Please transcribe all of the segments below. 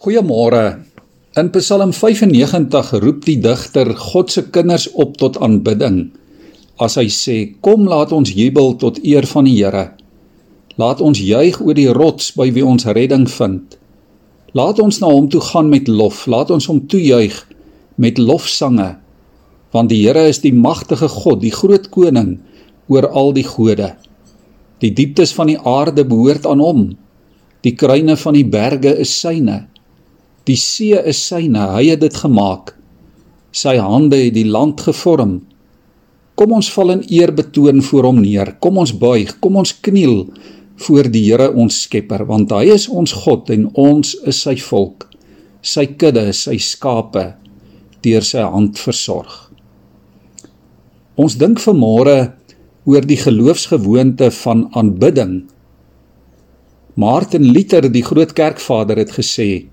Goeiemôre. In Psalm 95 roep die digter God se kinders op tot aanbidding. As hy sê: "Kom laat ons jubel tot eer van die Here. Laat ons juig oor die rots by wie ons redding vind. Laat ons na hom toe gaan met lof. Laat ons hom toejuig met lofsange, want die Here is die magtige God, die groot koning oor al die gode. Die dieptes van die aarde behoort aan hom. Die kruine van die berge is syne." Die see is syne, hy het dit gemaak. Sy hande het die land gevorm. Kom ons val in eer betoon voor hom neer. Kom ons buig, kom ons kniel voor die Here ons Skepper, want hy is ons God en ons is sy volk, sy kudde, sy skape deur sy hand versorg. Ons dink vanmôre oor die geloofsgewoonte van aanbidding. Martin Luther, die groot kerkvader, het gesê: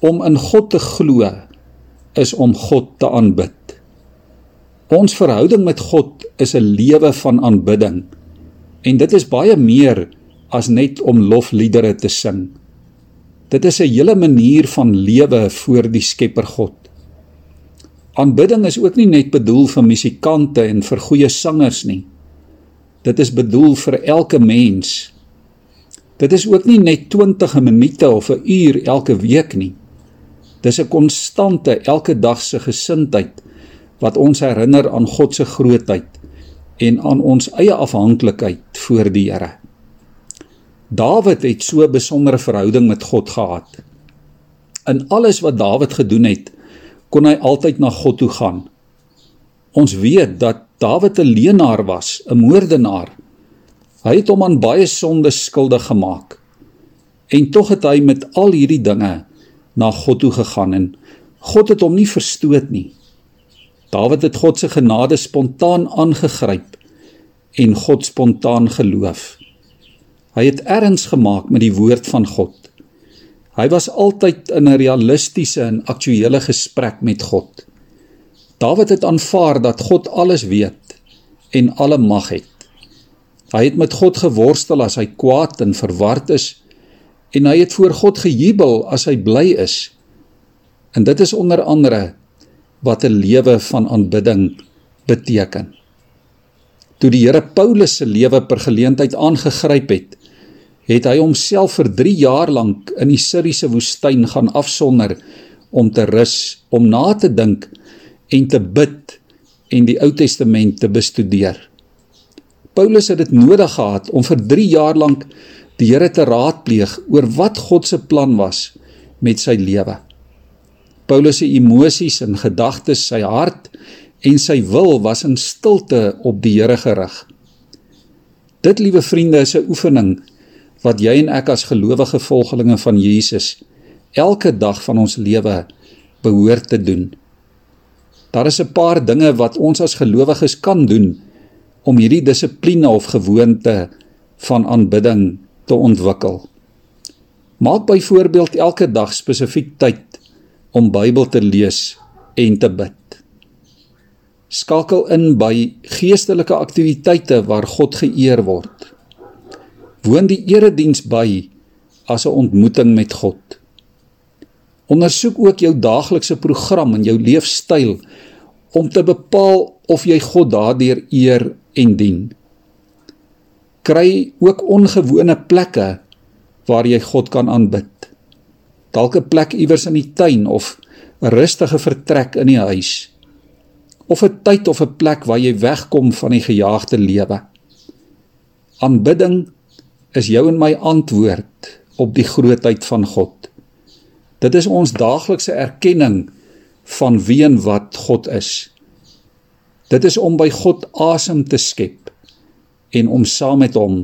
Om in God te glo is om God te aanbid. Ons verhouding met God is 'n lewe van aanbidding. En dit is baie meer as net om lofliedere te sing. Dit is 'n hele manier van lewe voor die Skepper God. Aanbidding is ook nie net bedoel vir musikante en vir goeie sangers nie. Dit is bedoel vir elke mens. Dit is ook nie net 20 minute of 'n uur elke week nie. Dis 'n konstante elke dag se gesindheid wat ons herinner aan God se grootheid en aan ons eie afhanklikheid voor die Here. Dawid het so 'n besondere verhouding met God gehad. In alles wat Dawid gedoen het, kon hy altyd na God toe gaan. Ons weet dat Dawid 'n leenaar was, 'n moordenaar. Hy het hom aan baie sondes skuldig gemaak. En tog het hy met al hierdie dinge na God toe gegaan en God het hom nie verstoot nie. Dawid het God se genade spontaan aangegryp en God spontaan geloof. Hy het erns gemaak met die woord van God. Hy was altyd in 'n realistiese en aktuële gesprek met God. Dawid het aanvaar dat God alles weet en alle mag het. Hy het met God geworstel as hy kwaad en verward is en hy het voor God gejubel as hy bly is. En dit is onder andere wat 'n lewe van aanbidding beteken. Toe die Here Paulus se lewe per geleentheid aangegryp het, het hy homself vir 3 jaar lank in die Siriëse woestyn gaan afsonder om te rus, om na te dink en te bid en die Ou Testament te bestudeer. Paulus het dit nodig gehad om vir 3 jaar lank die Here te raadpleeg oor wat God se plan was met sy lewe. Paulus se emosies en gedagtes, sy hart en sy wil was in stilte op die Here gerig. Dit, liewe vriende, is 'n oefening wat jy en ek as gelowige volgelinge van Jesus elke dag van ons lewe behoort te doen. Daar is 'n paar dinge wat ons as gelowiges kan doen om hierdie dissipline of gewoonte van aanbidding te ontwikkel. Maak byvoorbeeld elke dag spesifiek tyd om Bybel te lees en te bid. Skakel in by geestelike aktiwiteite waar God geëer word. Woon die erediens by as 'n ontmoeting met God. Ondersoek ook jou daaglikse program en jou leefstyl om te bepaal of jy God daardeur eer en dien kry ook ongewone plekke waar jy God kan aanbid. Dalk 'n plek iewers in die tuin of 'n rustige vertrek in die huis. Of 'n tyd of 'n plek waar jy wegkom van die gejaagde lewe. Aanbidding is jou en my antwoord op die grootheid van God. Dit is ons daaglikse erkenning van wie en wat God is. Dit is om by God asem te skep en om saam met hom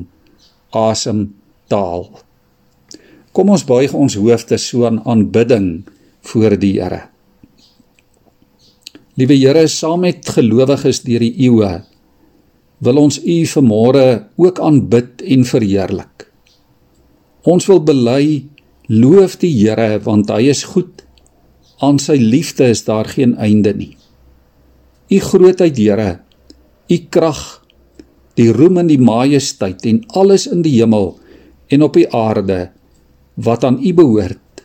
asem te haal. Kom ons buig ons hoofde so aan aanbidding voor die Here. Liewe Here, saam met gelowiges deur die eeue wil ons U vanmôre ook aanbid en verheerlik. Ons wil bely loof die Here want hy is goed. Aan sy liefde is daar geen einde nie. U grootheid, Here, u krag die roem en die majesteit en alles in die hemel en op die aarde wat aan U behoort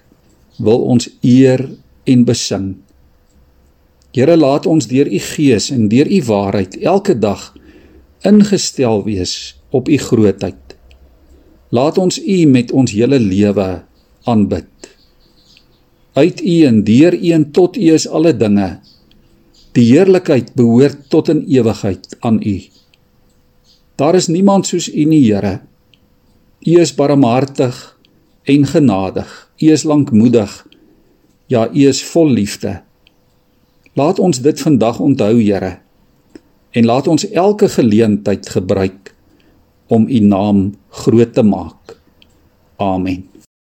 wil ons eer en besing. Here laat ons deur u Gees en deur u waarheid elke dag ingestel wees op u grootheid. Laat ons u met ons hele lewe aanbid. Uit u en deur u en tot u is alle dinge. Die heerlikheid behoort tot in ewigheid aan u. Daar is niemand soos u nie, Here. U is barmhartig en genadig. U is lankmoedig. Ja, u is vol liefde. Laat ons dit vandag onthou, Here. En laat ons elke geleentheid gebruik om u naam groot te maak. Amen.